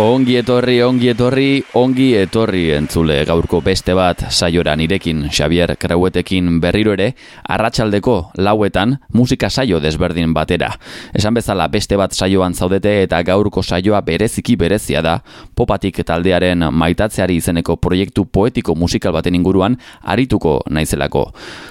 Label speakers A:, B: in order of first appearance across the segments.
A: Ongi etorri, ongi etorri, ongi etorri entzule gaurko beste bat saiora nirekin Xavier Krauetekin berriro ere arratsaldeko lauetan musika saio desberdin batera. Esan bezala beste bat saioan zaudete eta gaurko saioa bereziki berezia da popatik taldearen maitatzeari izeneko proiektu poetiko musikal baten inguruan arituko naizelako.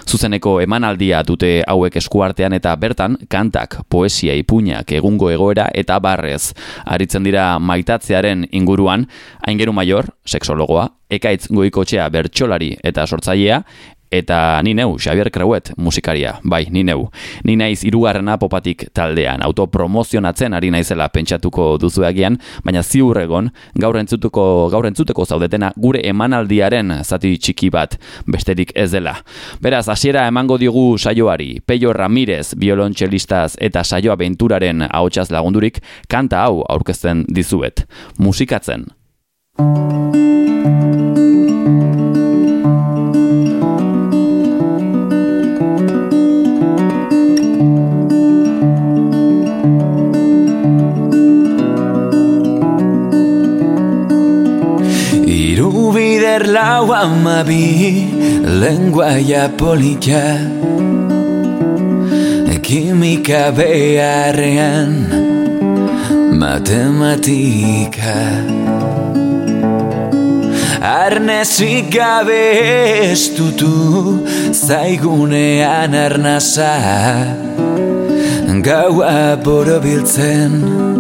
A: Zuzeneko emanaldia dute hauek eskuartean eta bertan kantak, poesia, ipuñak, egungo egoera eta barrez. Aritzen dira maitatze sortzearen inguruan, aingeru maior, seksologoa, ekaitz goikotxea bertxolari eta sortzailea, eta ni neu, Xavier Krauet, musikaria, bai, ni neu. Ni naiz irugarrena popatik taldean, autopromozionatzen ari naizela pentsatuko duzu egian, baina ziur egon, gaur entzutuko, gaur entzuteko zaudetena gure emanaldiaren zati txiki bat, besterik ez dela. Beraz, hasiera emango digu saioari, Peio Ramirez, biolontxelistaz eta saioa benturaren ahotsaz lagundurik, kanta hau aurkezten dizuet. Musikatzen.
B: Lau amabi lenguaia politia Kimika beharrean matematika. Arnezik gabe estutu zaigunean arnasa Gaua borobiltzen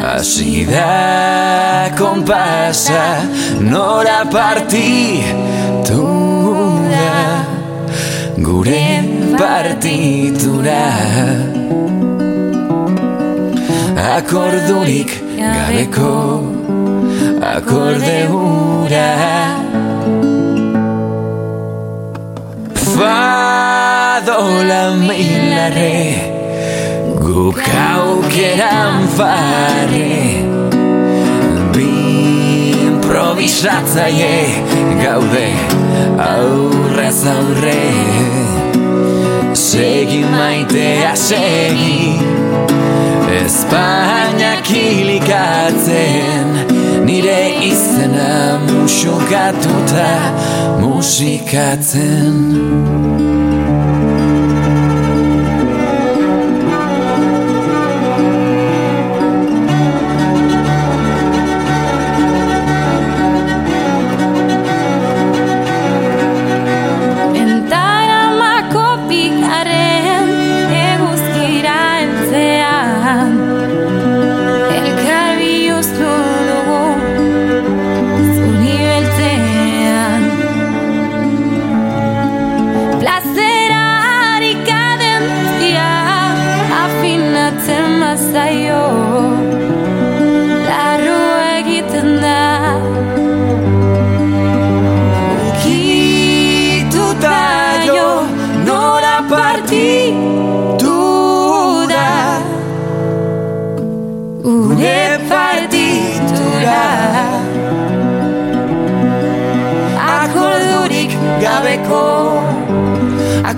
B: Hasi da konpasa nora partitura Gure partitura Akordurik gabeko akorde hura. Fadola milare Guk aukeran fare Bi improvisatzaie Gaude aurrez aurre. Segi maitea segi Espainak hilikatzen Nire izena musukatuta musikatzen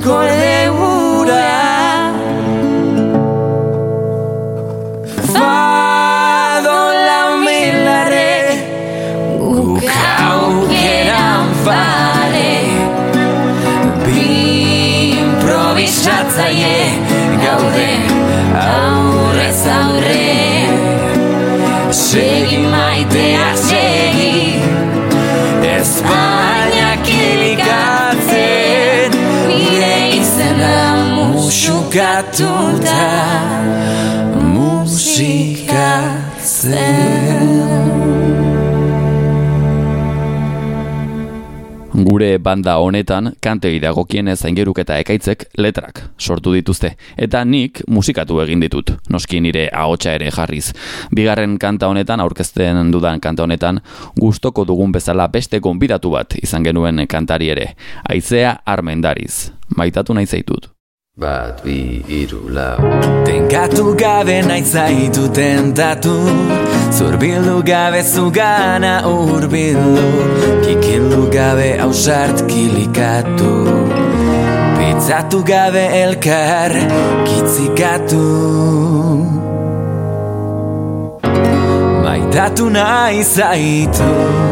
B: akorde musukatuta musikatzen
A: Gure banda honetan kantei dagokienez aingeruk eta ekaitzek letrak sortu dituzte eta nik musikatu egin ditut, noski nire ahotsa ere jarriz. Bigarren kanta honetan aurkezten dudan kanta honetan gustoko dugun bezala beste gonbidatu bat izan genuen kantari ere. Aizea Armendariz. Maitatu nahi zaitut.
B: Bat, bi, iru, lau. Tenkatu gabe nahi zaitu tentatu Zurbildu gabe zugana urbildu Kikildu gabe hausart kilikatu. Pitzatu gabe elkar kitzikatu. Maitatu nahi zaitut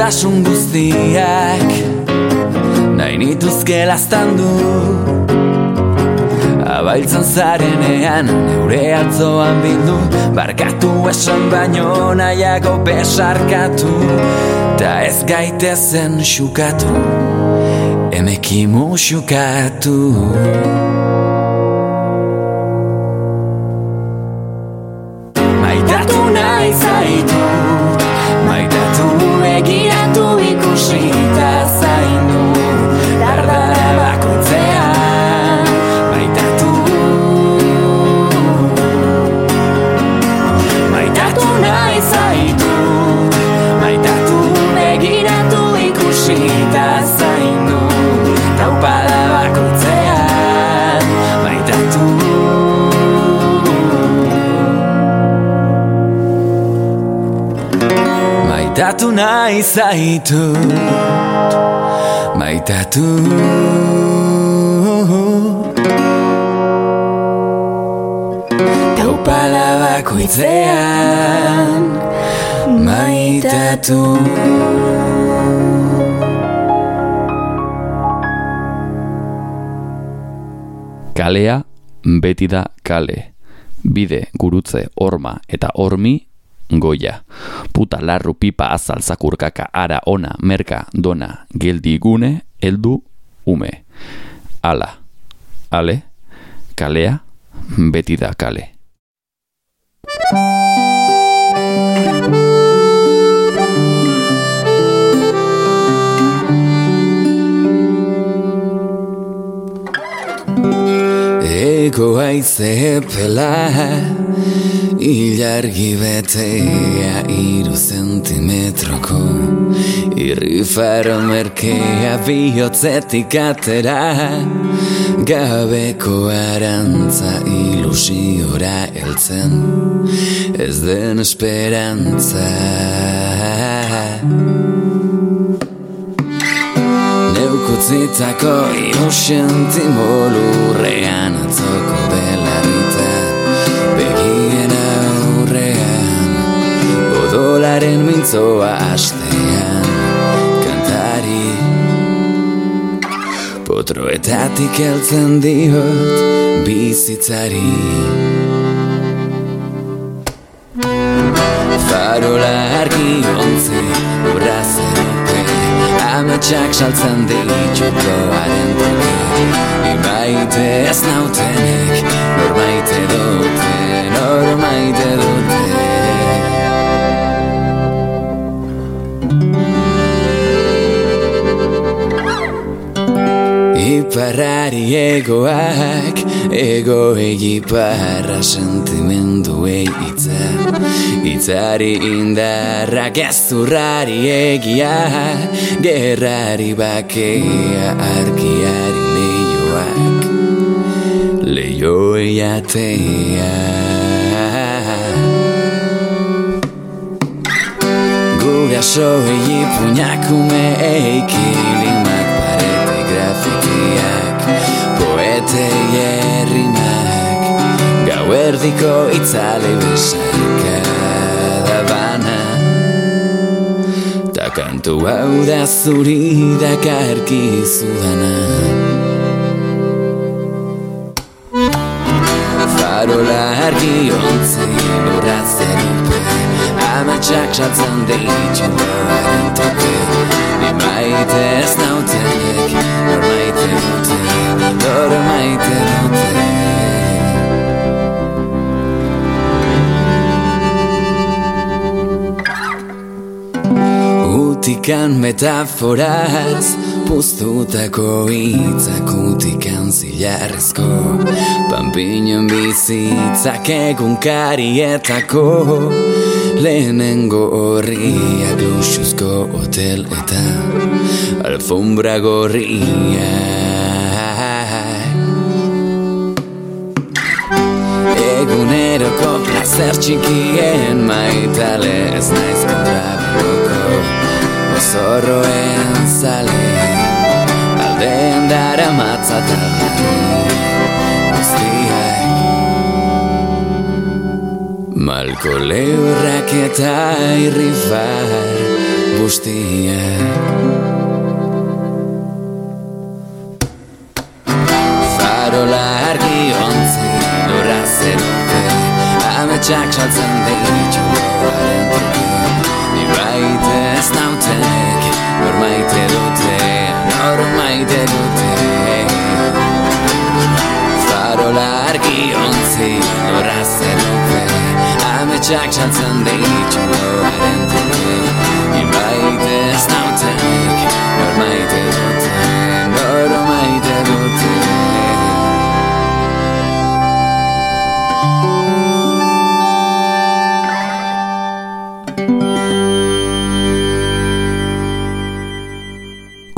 B: Zure lastasun guztiak nahi nituzke lastan du Abailtzan zarenean neure atzoan bildu Barkatu esan baino nahiago besarkatu Ta ez gaitezen xukatu Emekimu xukatu nahi zaitu Maitatu Taupala bakoitzean Maitatu
A: Kalea beti da kale. Bide, gurutze, orma eta ormi goia. Puta larru pipa azal zakurkaka ara ona merka dona geldi gune eldu ume. Ala, ale, kalea, beti da kale.
B: Ego aize pela Ilargi betea iru zentimetroko. Irri faro merkea bihotzetik atera. Gabeko arantza ilusiora eltzen Ez den esperantza. Neukutzitako ilusienti molurrean atzoko Odolaren mintzoa astean Kantari. Potroetatik eltzen diot Bizitzari. Farola argi ontzi Urrazerupe Ametsak saltzen dituko haren truke Imaite ez nautenek Normaite dute Normaite dute Iparrari egoak Ego egiparra sentimendu eitza Itzari indarra gezurrari egia Gerrari bakea argiari leioak Leio eiatea Gure aso egi puñakume eikilimak Poete jerrimak Gau erdiko itzale besarka da bana Ta kantu hau da zuri da karki zudana Farola argi ontzi lurra zerupe saltzen ditu loaren toke. Ni maite ez nautenek, Utikan metaforaz Puztutako hitzak utikan zilarrezko Pampinen bizitzak egun karietako Lehenengo horriak luxuzko hotel eta Alfombra gorria. Eguneroko placer txikien maitale ez naiz kontraboko Zorroen zale Aldean dara matzatala Guztiak. Malko leurrak eta irrifar Guztiak. Farola argi ontzi Lura zenute Ametsak saltzen ditu Ametsak saltzen ditu Haren truke Ni baite ez nautenek Nor maite dute Nor maite dute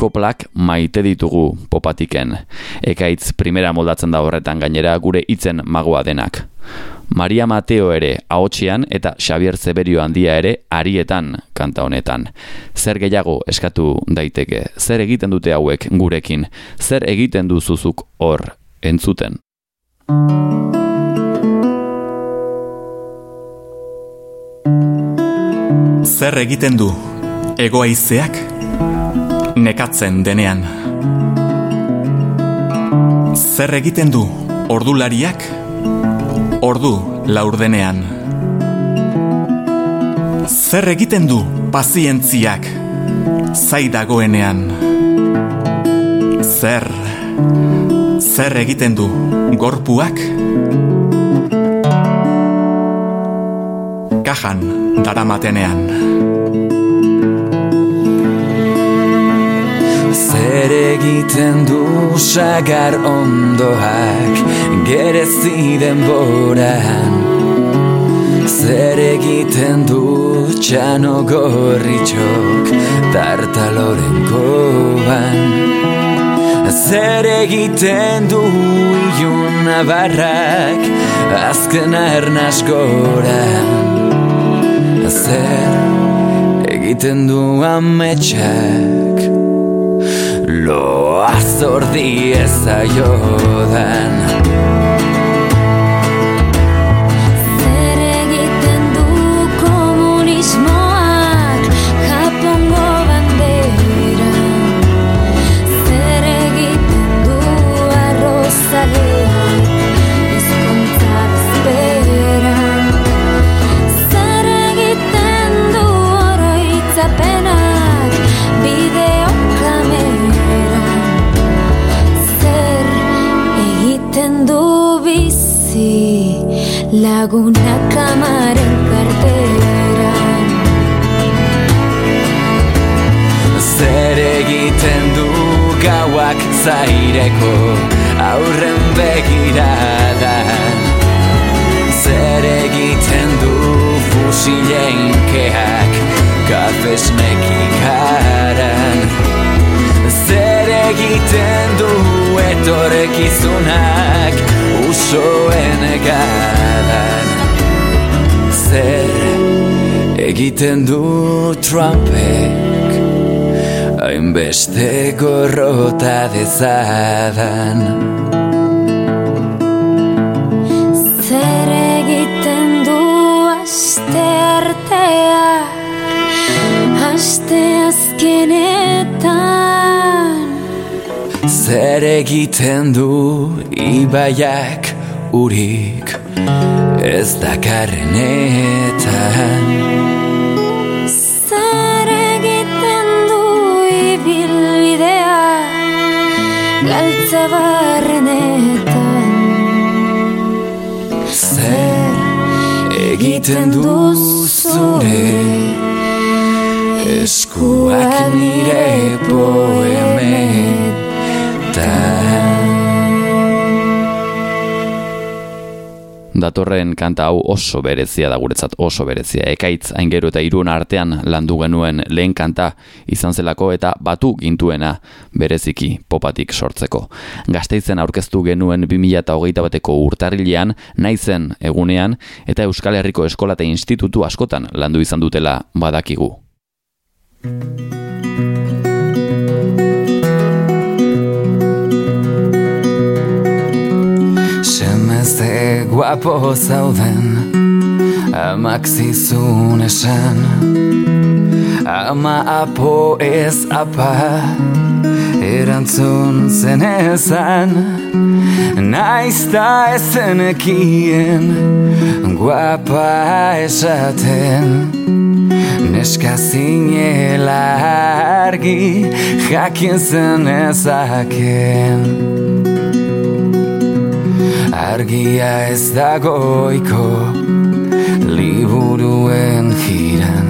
A: koplak maite ditugu popatiken. Ekaitz primera moldatzen da horretan gainera gure hitzen magoa denak. Maria Mateo ere ahotsean eta Xavier Zeberio handia ere arietan kanta honetan. Zer gehiago eskatu daiteke? Zer egiten dute hauek gurekin? Zer egiten duzuzuk hor entzuten?
C: Zer egiten du egoaizeak nekatzen denean Zer egiten du ordulariak ordu laurdenean. Zer egiten du pazientziak zai dagoenean? Zer Zer egiten du gorpuak? Kajan daramatenean.
B: Zer egiten du sagar ondoak gerezi denboran Zer egiten du txano gorritxok tartaloren koban? Zer egiten du ilun abarrak azken arnaskoran Zer egiten du ametsak? Loa zordi ezaiodan
D: Lagunak amaren karteran
B: Zer egiten du gauak zaireko aurren begiradan Zer egiten du fusileinkeak kafesnekikaran Zer egiten du etorkizunak usoen garan Zer egiten du Trumpek? Hainbeste gorrota dezadan
D: zer egiten du ibaiak urik? Ez dakarrenetan
B: Zer egiten du ibilbidea?
D: Galtza barrenetan
B: Zer egiten du zure eskuak nire poe?
A: Datorren kanta hau oso berezia da guretzat oso berezia. Ekaitz aingero eta irun artean landu genuen lehen kanta izan zelako eta batu gintuena bereziki popatik sortzeko. Gasteizen aurkeztu genuen 2008 bateko urtarrilean, naizen egunean eta Euskal Herriko Eskola eta Institutu askotan landu izan dutela badakigu.
B: Semezte guapo zauden Amak zizun esan Ama apo ez apa Erantzun zen ezan Naizta ezenekien Guapa esaten. Neska zinela argi Jakin zen ezaken Argia ez dagoiko liburuen jiran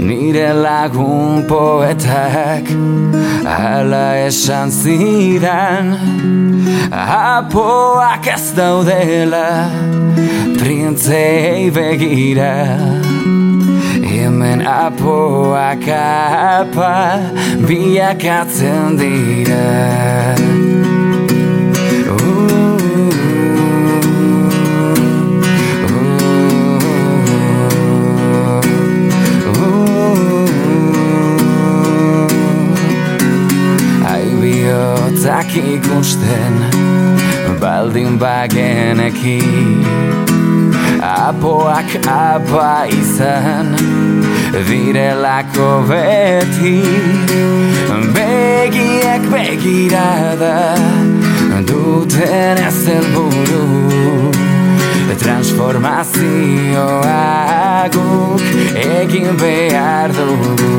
B: Nire lagun poetak ala esan zidan Apoak ez daudela printzei begira. Hemen apoak apa biakatzen dira Aibiotzak ikusten baldin bageneki. Apoak apa izan direlako beti. Begiek begirada duten ez helburu Transformazioa guk egin behar dugu.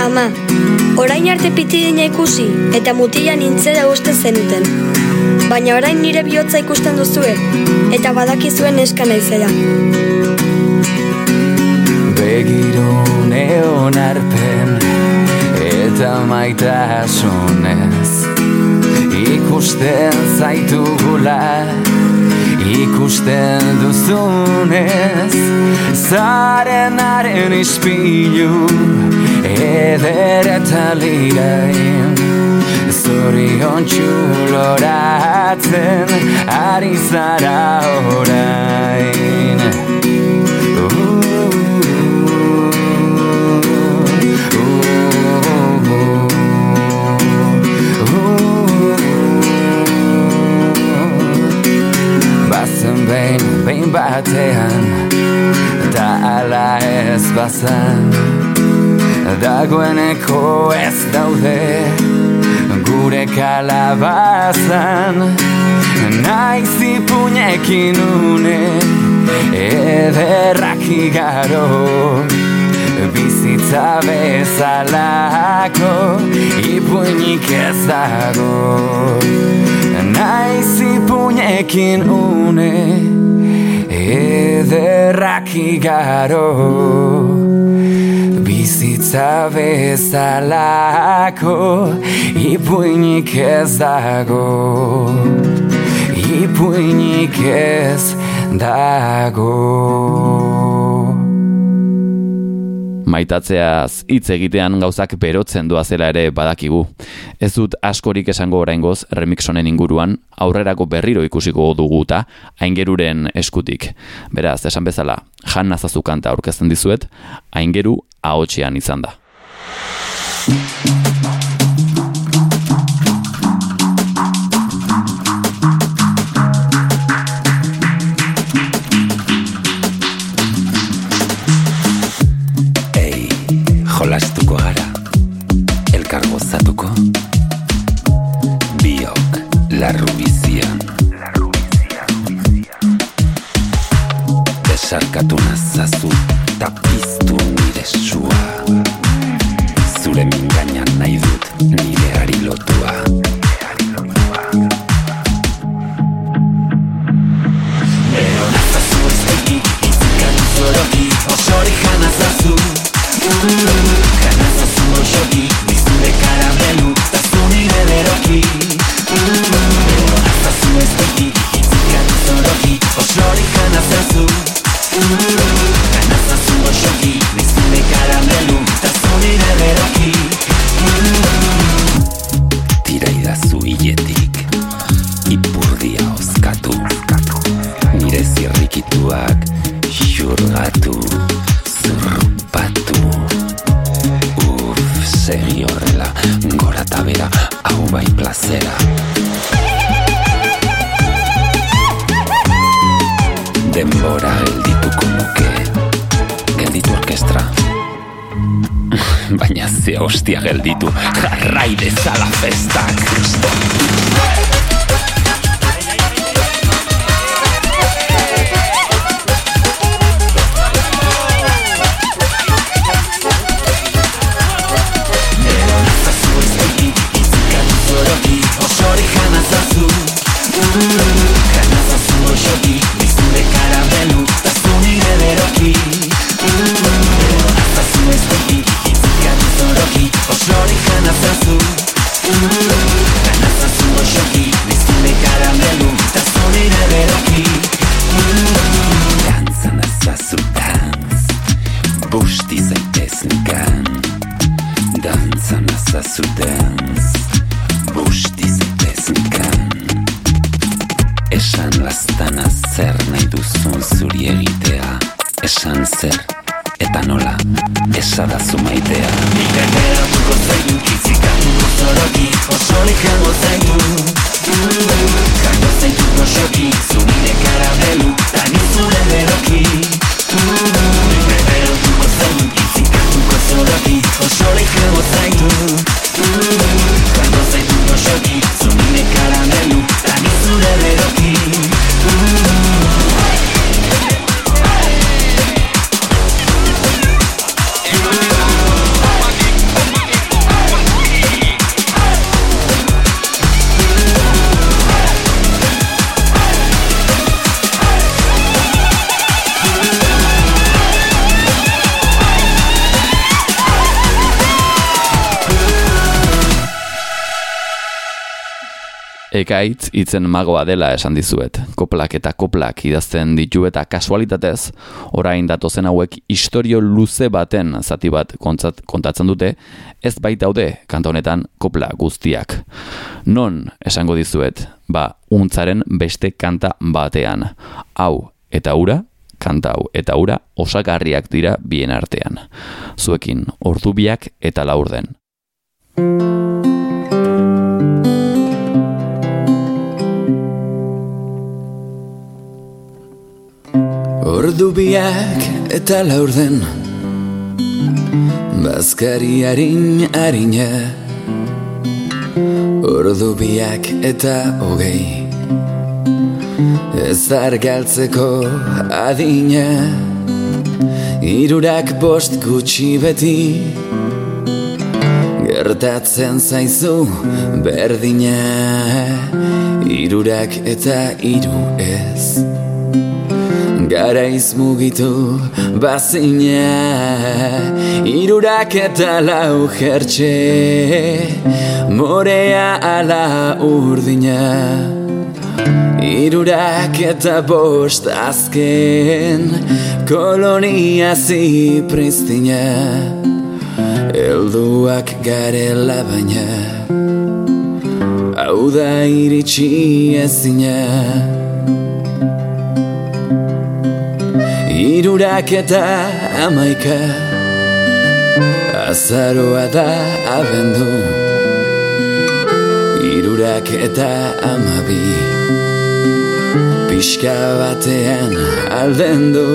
E: Ama, orain arte pitidina ikusi eta mutila nintzera uste zenuten. Baina orain nire bihotza ikusten duzue eta badakizuen neska naizela.
B: Begirune onarpen eta maitasunez Ikusten zaitugula ikusten duzunez Zarenaren ispilu eder eta lirain Zorion txuloratzen ari zara orain. Bazen behin, behin batean Da ala ez bazan Dagoeneko ez daude Gure kalabazan. Naiz ipuñekin une Ederrak igaro Bizitza bezalako Ipuinik ez dago. Naiz ipuñekin une Ederrak igaro bezalako Ipuinik ez dago Ipuinik ez dago
A: Maitatzeaz hitz egitean gauzak berotzen doazela ere badakigu. Ez dut askorik esango oraingoz remix honen inguruan, aurrerako berriro ikusiko duguta, aingeruren eskutik. Beraz, esan bezala, jan nazazu kanta aurkezten dizuet, aingeru ahotsean izan da.
B: Ei, jolastuko gara. Elkar gozatuko? Biok larru bizian. Besarkatu nazazu Ta prozesua Zure mingainan nahi dut nire ari
F: lotua Ero nazazu ez egin izukan zorogi osorik Esan zer. Eta nola esadazu maitea
A: Ekaitz hitzen magoa dela esan dizuet. Koplak eta koplak idazten ditu eta kasualitatez, orain datozen hauek istorio luze baten zati bat kontzat, kontatzen dute, ez baitaude kanta honetan kopla guztiak. Non esango dizuet, ba, untzaren beste kanta batean. Hau eta ura, kanta hau eta ura osagarriak dira bien artean. Zuekin ordubiak eta laurden.
B: Ordu biak eta laurden Bazkari harin harina. Ordu biak eta hogei Ez argaltzeko adina. Irurak bost gutxi beti Gertatzen zaizu berdina. Irurak eta iru ez Garaiz mugitu bazina Irurak eta lau jertxe Morea ala urdina. Irurak eta bost azken Kolonia zipristina Elduak garela baina Hau da iritsi ezina Irurak eta amaika Azaroa da abendu. Irurak eta amabi Pixka batean aldendu.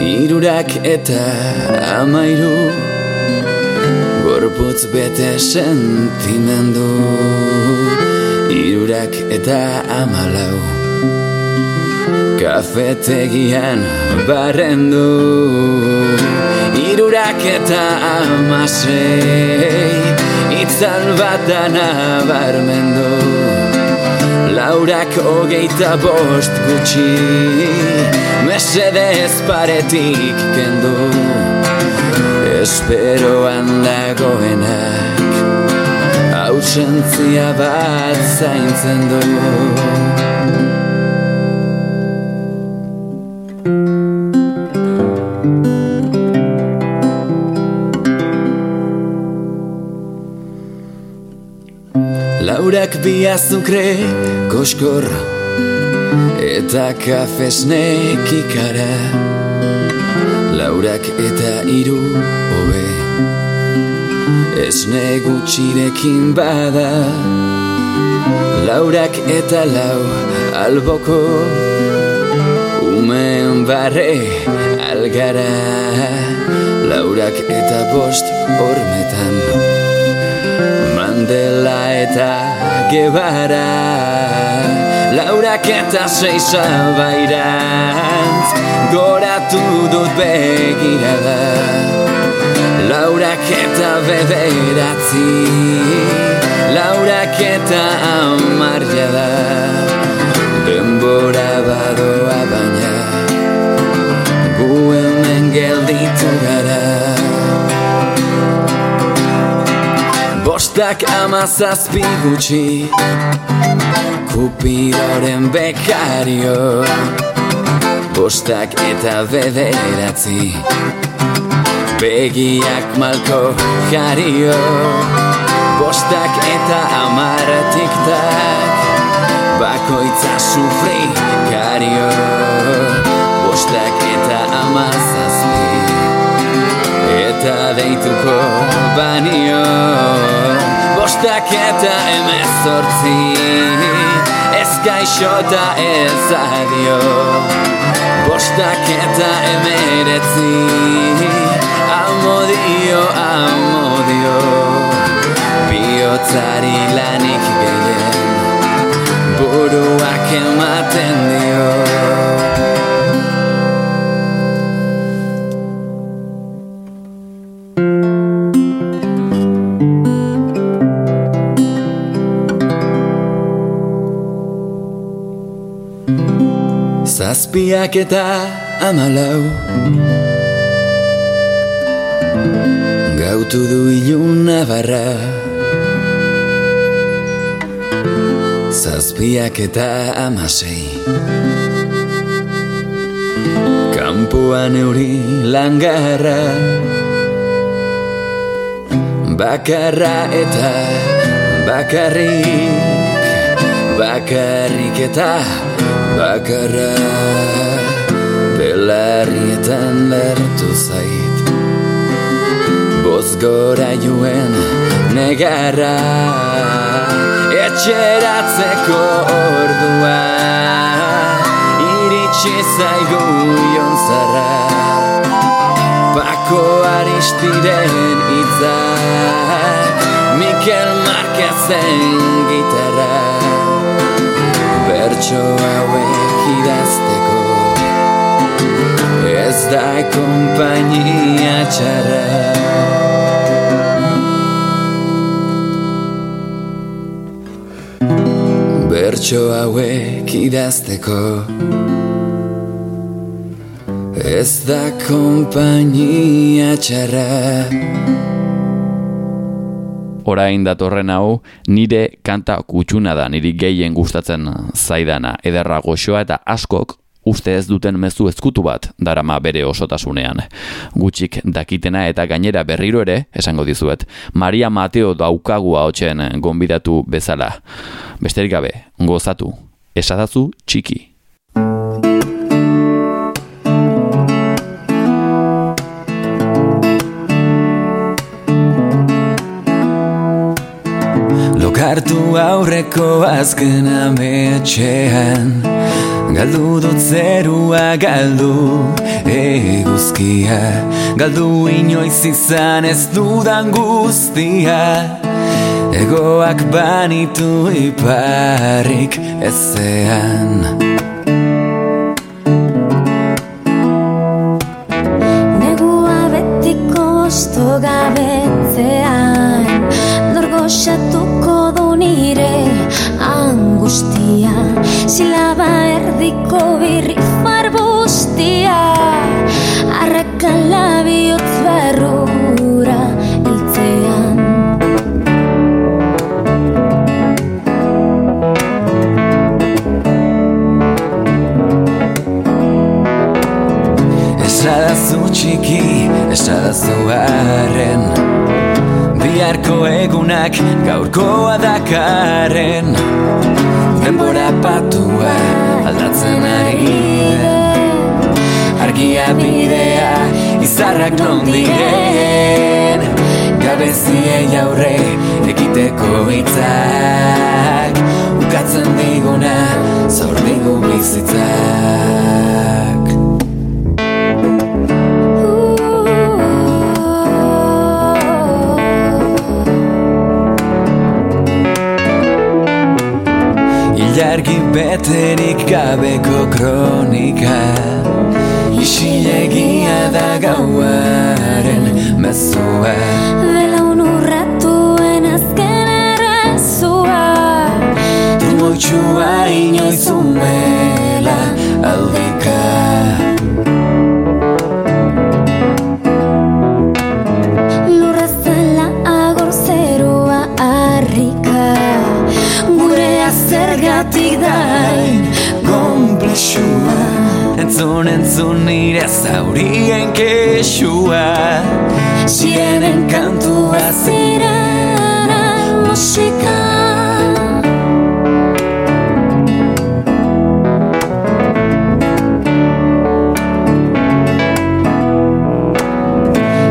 B: Irurak eta amairu Gorputz bete sentimendu. Irurak eta amalau Kafetegian barrendu Irurak eta amasei Itzal bat dana barmendu Laurak hogeita bost gutxi Mesedez paretik kendu. Esperoan dagoenak Ausentzia bat zaintzen du Laurak bi azukre koskor Eta kafesnek ikara. Laurak eta iru hobe Esne gutxirekin bada. Laurak eta lau alboko Umen barre algara. Laurak eta bost hormetan Mandela eta Gebara. Laurak eta seisa bairantz Goratu dut begirada Laurak eta bederatzi Laurak eta amarria da Denbora badoa baina Gu hemen gelditu gara Bostak amazazpi gutxi Kupiroren bekario. Bostak eta bederatzi Begiak malko jario. Bostak eta amar tiktak Bakoitza sufri kario Bostak eta Eta deituko banio. Bostak eta emezortzi Ez gaixo eta ez adio. Bostak eta emeretzi Amodio, amodio. Biotzari lanik gehien Buruak ematen dio Zazpiak eta amalau Gautu du ilun nabarra Zazpiak eta amasei Kampuan euri langarra. Bakarra eta bakarrik. Bakarrik eta bakarra. Belarrietan lertu zait. Boz gora joen negarra. Etxeratzeko ordua. Iritsi zaigu jonzarra Pako aristiren itzak Mikel Marquezen gitarra Bertso hauek idazteko. Ez da kompainia txarra. Bertso hauek idazteko. Ez da kompainia txarra
A: orain datorren hau nire kanta kutsuna da, niri gehien gustatzen zaidana, ederra goxoa eta askok uste ez duten mezu ezkutu bat darama bere osotasunean. Gutxik dakitena eta gainera berriro ere, esango dizuet, Maria Mateo daukagua hotxen gonbidatu bezala. Besterik gabe, gozatu, esadazu txiki.
B: Lokartu aurreko azken ametxean. Galdu dut zerua galdu eguzkia Galdu inoiz izan ez dudan guztia. Egoak banitu iparrik ezean esadazu harren Biharko egunak gaurkoa dakarren. Denbora patua aldatzen ari den. Argia bidea izarrak non diren. Gabeziei aurre ekiteko hitzak. Ukatzen diguna zor digu bizitzak Ilargi beterik gabeko kronika Isilegia da gauaren mezua.
D: Belaun urratuen azken errezua
B: Trumoitxua inoiz Entzun entzun nire zaurien kexua Sirenen kantua
D: Zirena musika.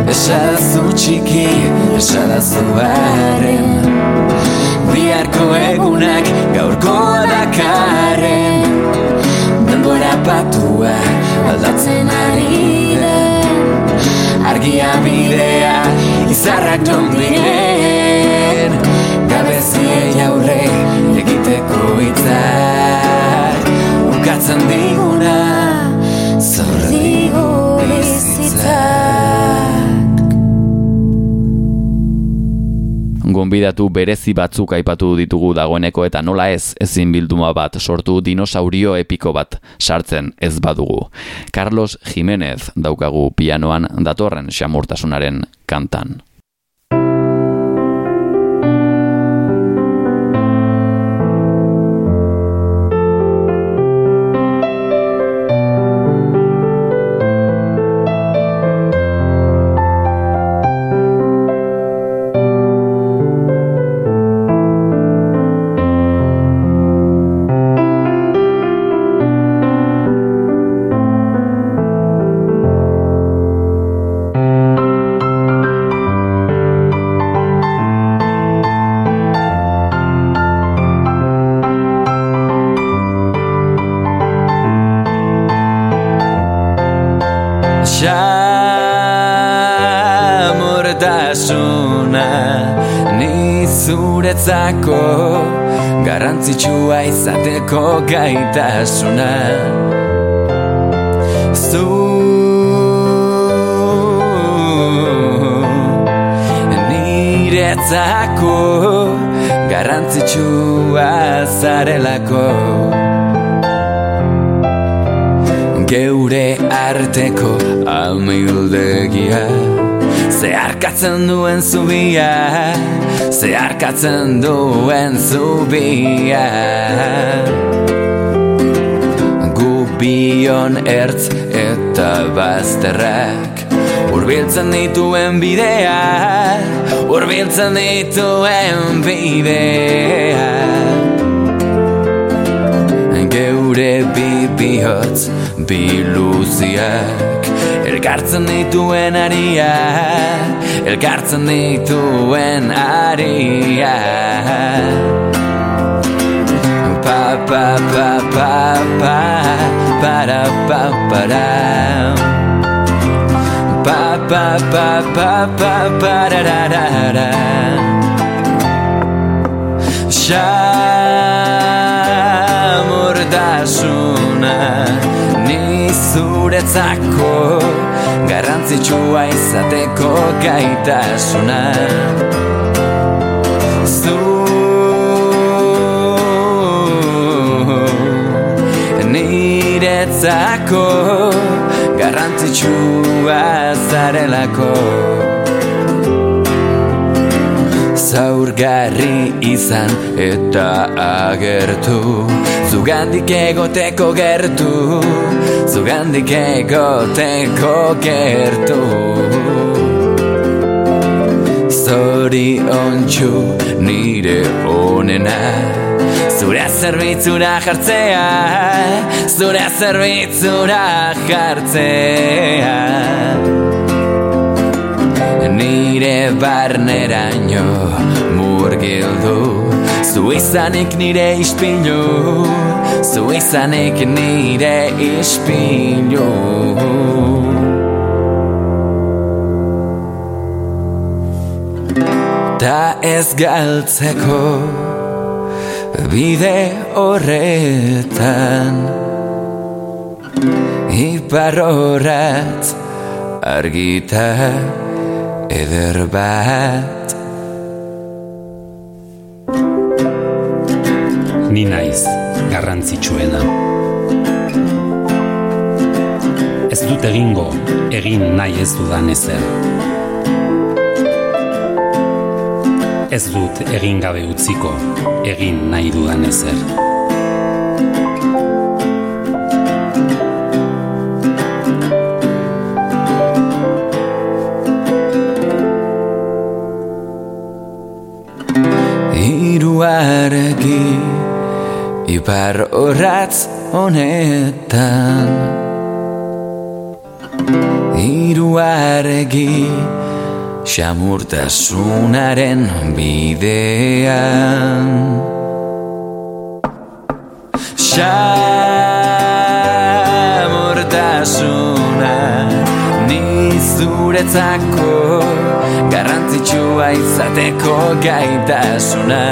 B: Esadazu txiki, esadazu haren Biharko egunak gaurko dakarren aldatzen ari den Argia bidea izarrak non diren. Gabeziei aurre egiteko hitzak Ukatzen diguna zor digu
A: Gonbidatu berezi batzuk aipatu ditugu dagoeneko eta nola ez ezin bilduma bat sortu dinosaurio epiko bat sartzen ez badugu. Carlos Jimenez daukagu pianoan datorren xamurtasunaren kantan.
B: Garrantzitsua izateko gaitasuna Zu. Niretzako Garrantzitsua zarelako. Geure arteko amildegia Zeharkatzen duen zubia Zeharkatzen duen zubia. Gubion ertz eta bazterrak Urbiltzen dituen bidea Urbiltzen dituen bidea geure bi bihotz biluziak Elkartzen dituen aria Elkartzen dituen aria Pa pa pa pa pa Para pa para Pa pa pa pa pa para ra ra ra Xamurdasuna Ni zuretzako Garrantzitsua izateko gaitasuna. Zu Niretzako Garrantzitsua zarelako zaurgarri izan eta agertu. Zugandik egoteko gertu Zugandik egoteko gertu. Zori ontsu nire onena Zure zerbitzura jartzea Zure zerbitzura jartzea nire barneraino murgildu. Zu izanik nire ispilu Zu izanik nire ispilu. Ta ez galtzeko bide horretan Ipar horatz argita eder bat
G: Ni naiz garrantzitsuena. Ez dut egingo egin nahi ez dudan ezer. Ez dut egin gabe utziko egin nahi dudan ezer.
B: Ipar horatz honetan Hiru argi Xamurtasunaren bidean. Xamurtasuna Ni zuretzako Garrantzitsua izateko gaitasuna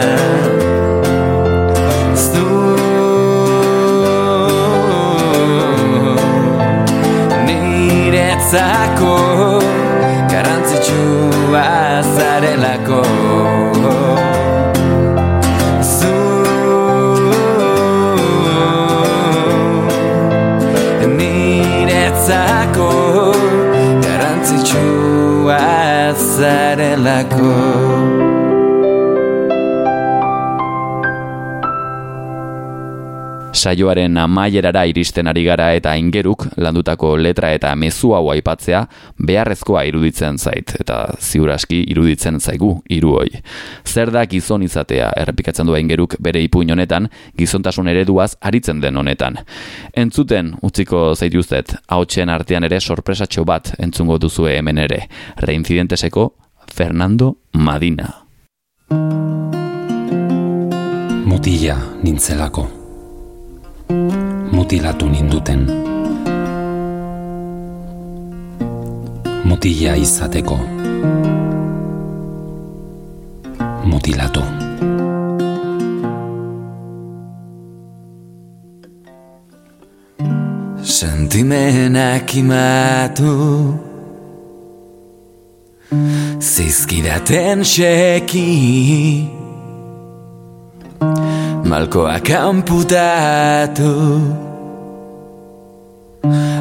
B: Niretzako Garrantzitsua zarelako. Zu Niretzako Garrantzitsua zarelako
A: Saioaren amaierara iristen ari gara eta ingeruk landutako letra eta mezu hau aipatzea beharrezkoa iruditzen zait eta ziuraski iruditzen zaigu hiru hoi. Zer da gizon izatea errepikatzen du ingeruk bere ipuin honetan gizontasun ereduaz aritzen den honetan. Entzuten utziko zaituztet hautsen artean ere sorpresatxo bat entzungo duzue hemen ere. Reincidenteseko Fernando Madina.
G: Mutila nintzelako. Mutilatu ninduten. Mutila izateko. Mutilatu.
B: Sentimenak imatu Zizkidaten seki Malkoak amputatu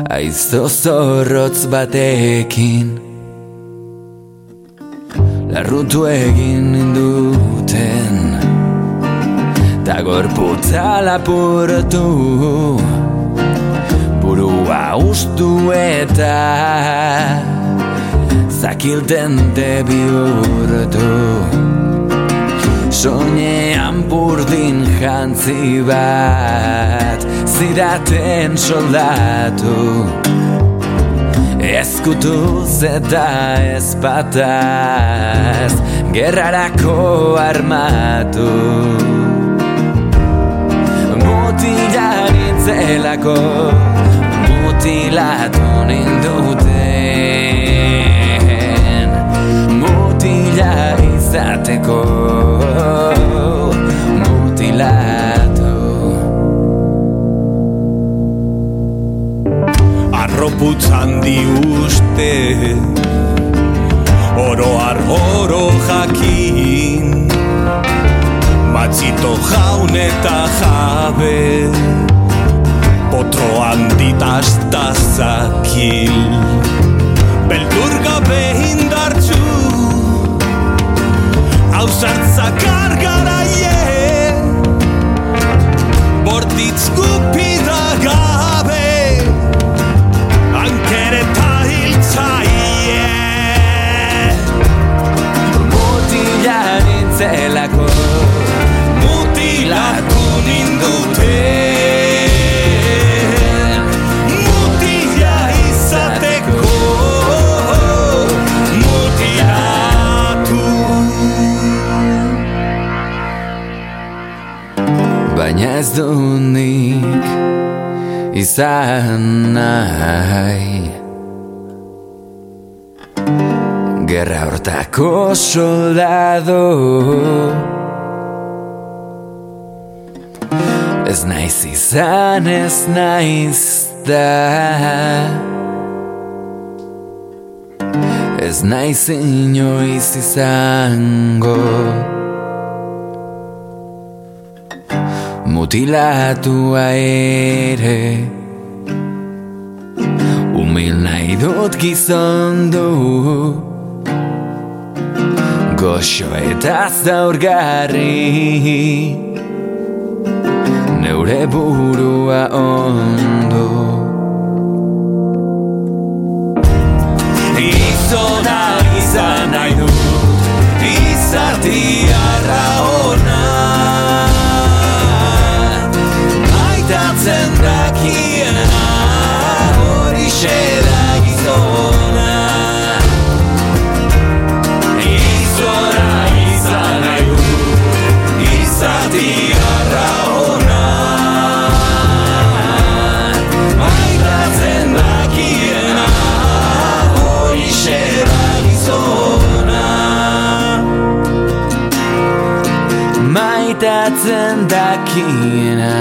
B: Aizto zorrotz batekin Larrutu egin ninduten. Ta gorputza lapurtu Burua ustu eta Zakilten te bihurtu Soinean burdin jantzi bat Zidaten soldatu. Ezkutuz eta ezpataz Gerrarako armatu. Mutila nintzelako Mutilatu ninduten izateko Mutilatu.
H: Arroputz handi Oro oro jakin. Matzito jaun eta jabe Potro handitazta zakil Beldur gabe Hausartza kargaraie Bortitz gupida gabe Ankereta hiltzaie
B: Mutila nintzelako
H: Mutilatu ninduten
B: dunik izan nahi Gerra hortako soldado. Ez naiz izan ez naiz da. Ez naiz inoiz izango Mutilatua ere Umil nahi dut gizon du. Goxo eta zaurgarri Neure burua ondo.
H: Izona izan nahi dut Izatiarra Dakiena Horixe da gizona Izona izan nahi dut Izatiarra Maitatzen dakiena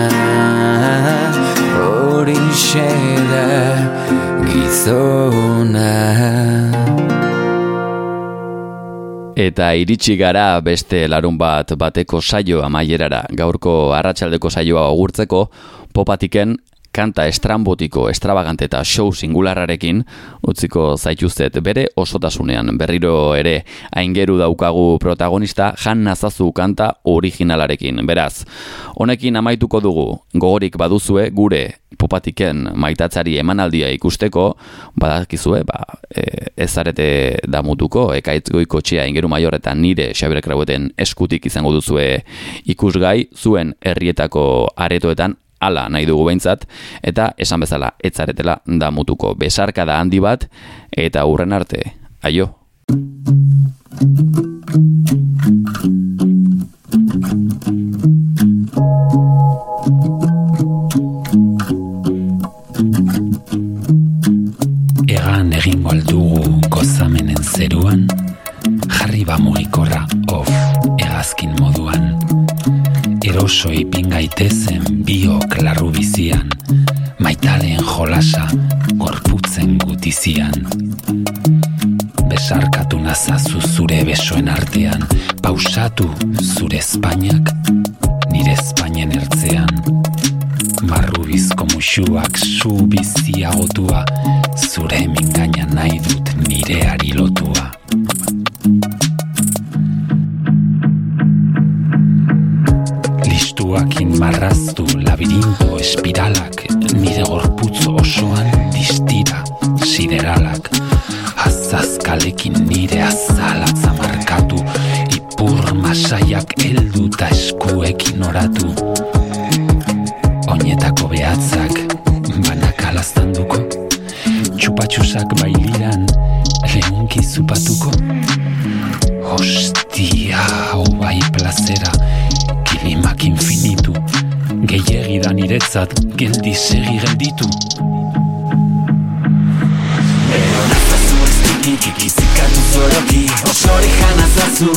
H: Horixe da gizona
A: Eta iritsi gara beste larun bat bateko saio amaierara. Gaurko arratsaldeko saioa agurtzeko popatiken kanta estrambotiko, estrabagante eta show singularrarekin utziko zaituztet bere osotasunean. Berriro ere aingeru daukagu protagonista Jan Nazazu kanta originalarekin. Beraz, honekin amaituko dugu gogorik baduzue gure popatiken maitatzari emanaldia ikusteko, badakizue, ba, e, ez zarete damutuko, ekaitz goiko txea ingeru maior eta nire Xabier Kraueten eskutik izango duzue ikusgai, zuen herrietako aretoetan ala nahi dugu behintzat, eta esan bezala etzaretela damutuko. Besarka da handi bat, eta hurren arte, aio.
G: Egan egingo aldugu gozamenen zeruan, jarri ba mugikorra off egazkin moduan. Eroso ipin gaitezen biok larru bizian, maitaleen jolasa gorputzen gutizian. Besarkatu nazazu zure besoen artean, pausatu zure Espainiak, nire Espainien ertzean. Marrubizko musuak zu biziagotua, zure mingaina nahi dut nireari lotua. Listuakin marraztu labirinto espiralak, nire gorputz osoan distira sideralak. Azazkalekin nire azalatza markatu, ipur masaiak heldu ta eskuekin oratu. Oinetako behatzak banakala duko Txupatxusak bailiran lehunki zupatuko Hostia, hau bai plazera Gehiegi da niretzat geldi segi gelditu.
B: Nazazu ez dikik ikizikatu zoroki Osori jana zazu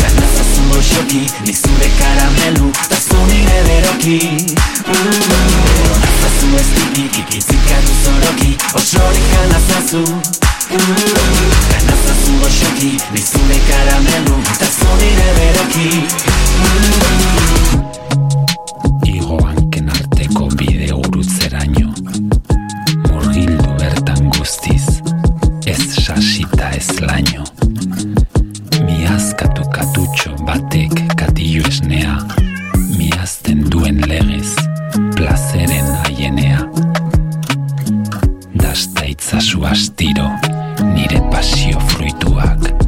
B: Jana zazu osoki Nizure karamelu Ta zu nire beroki Nazazu ez dikik ikizikatu zoroki Osori jana zazu Jana zazu osoki Nizure karamelu Ta zu nire beroki
G: nire pasio fruituak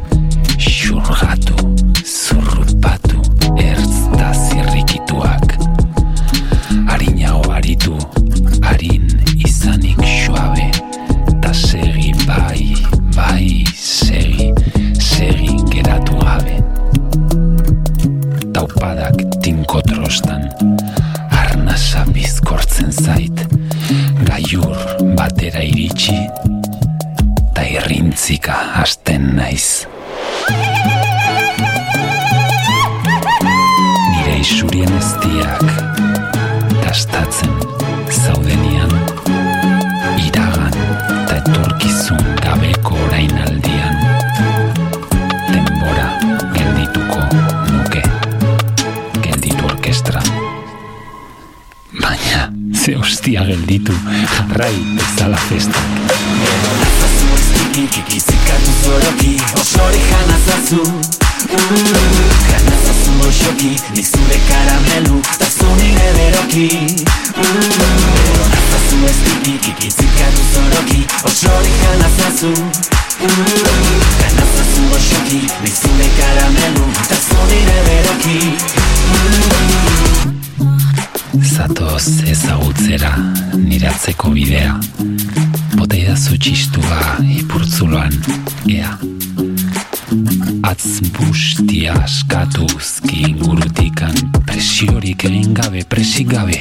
G: askatuz kingurutikan presiorik egin gabe presik gabe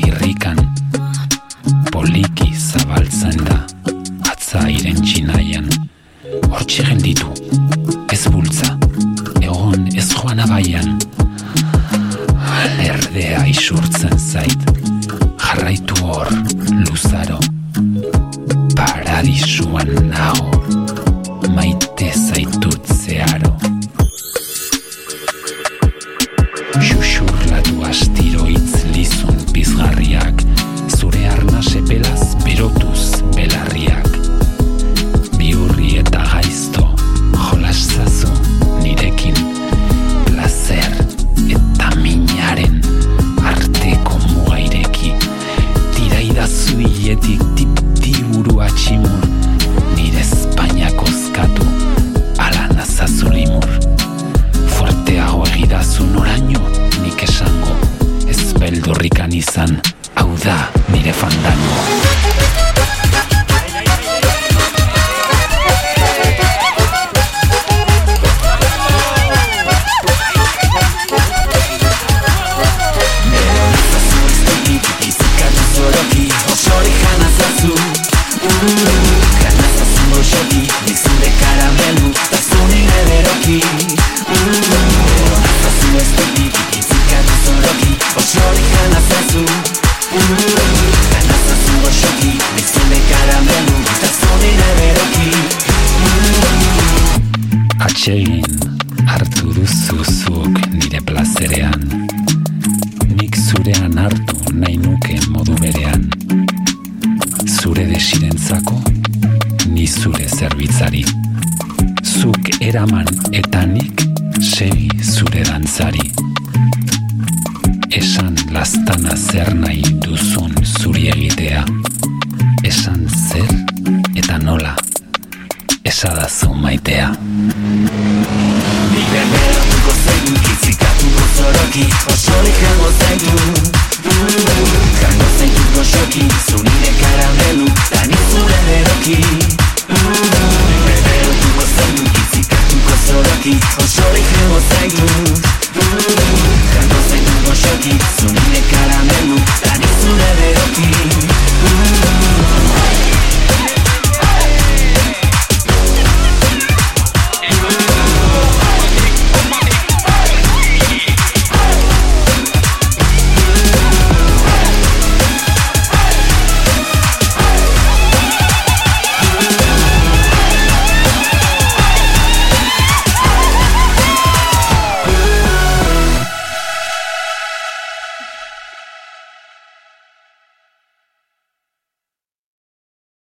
G: irrikan. Poliki zabaltzen da atza iren txinaian hortxe genditu ez bultza egon ez joan abaian. Alerdea isurtzen zait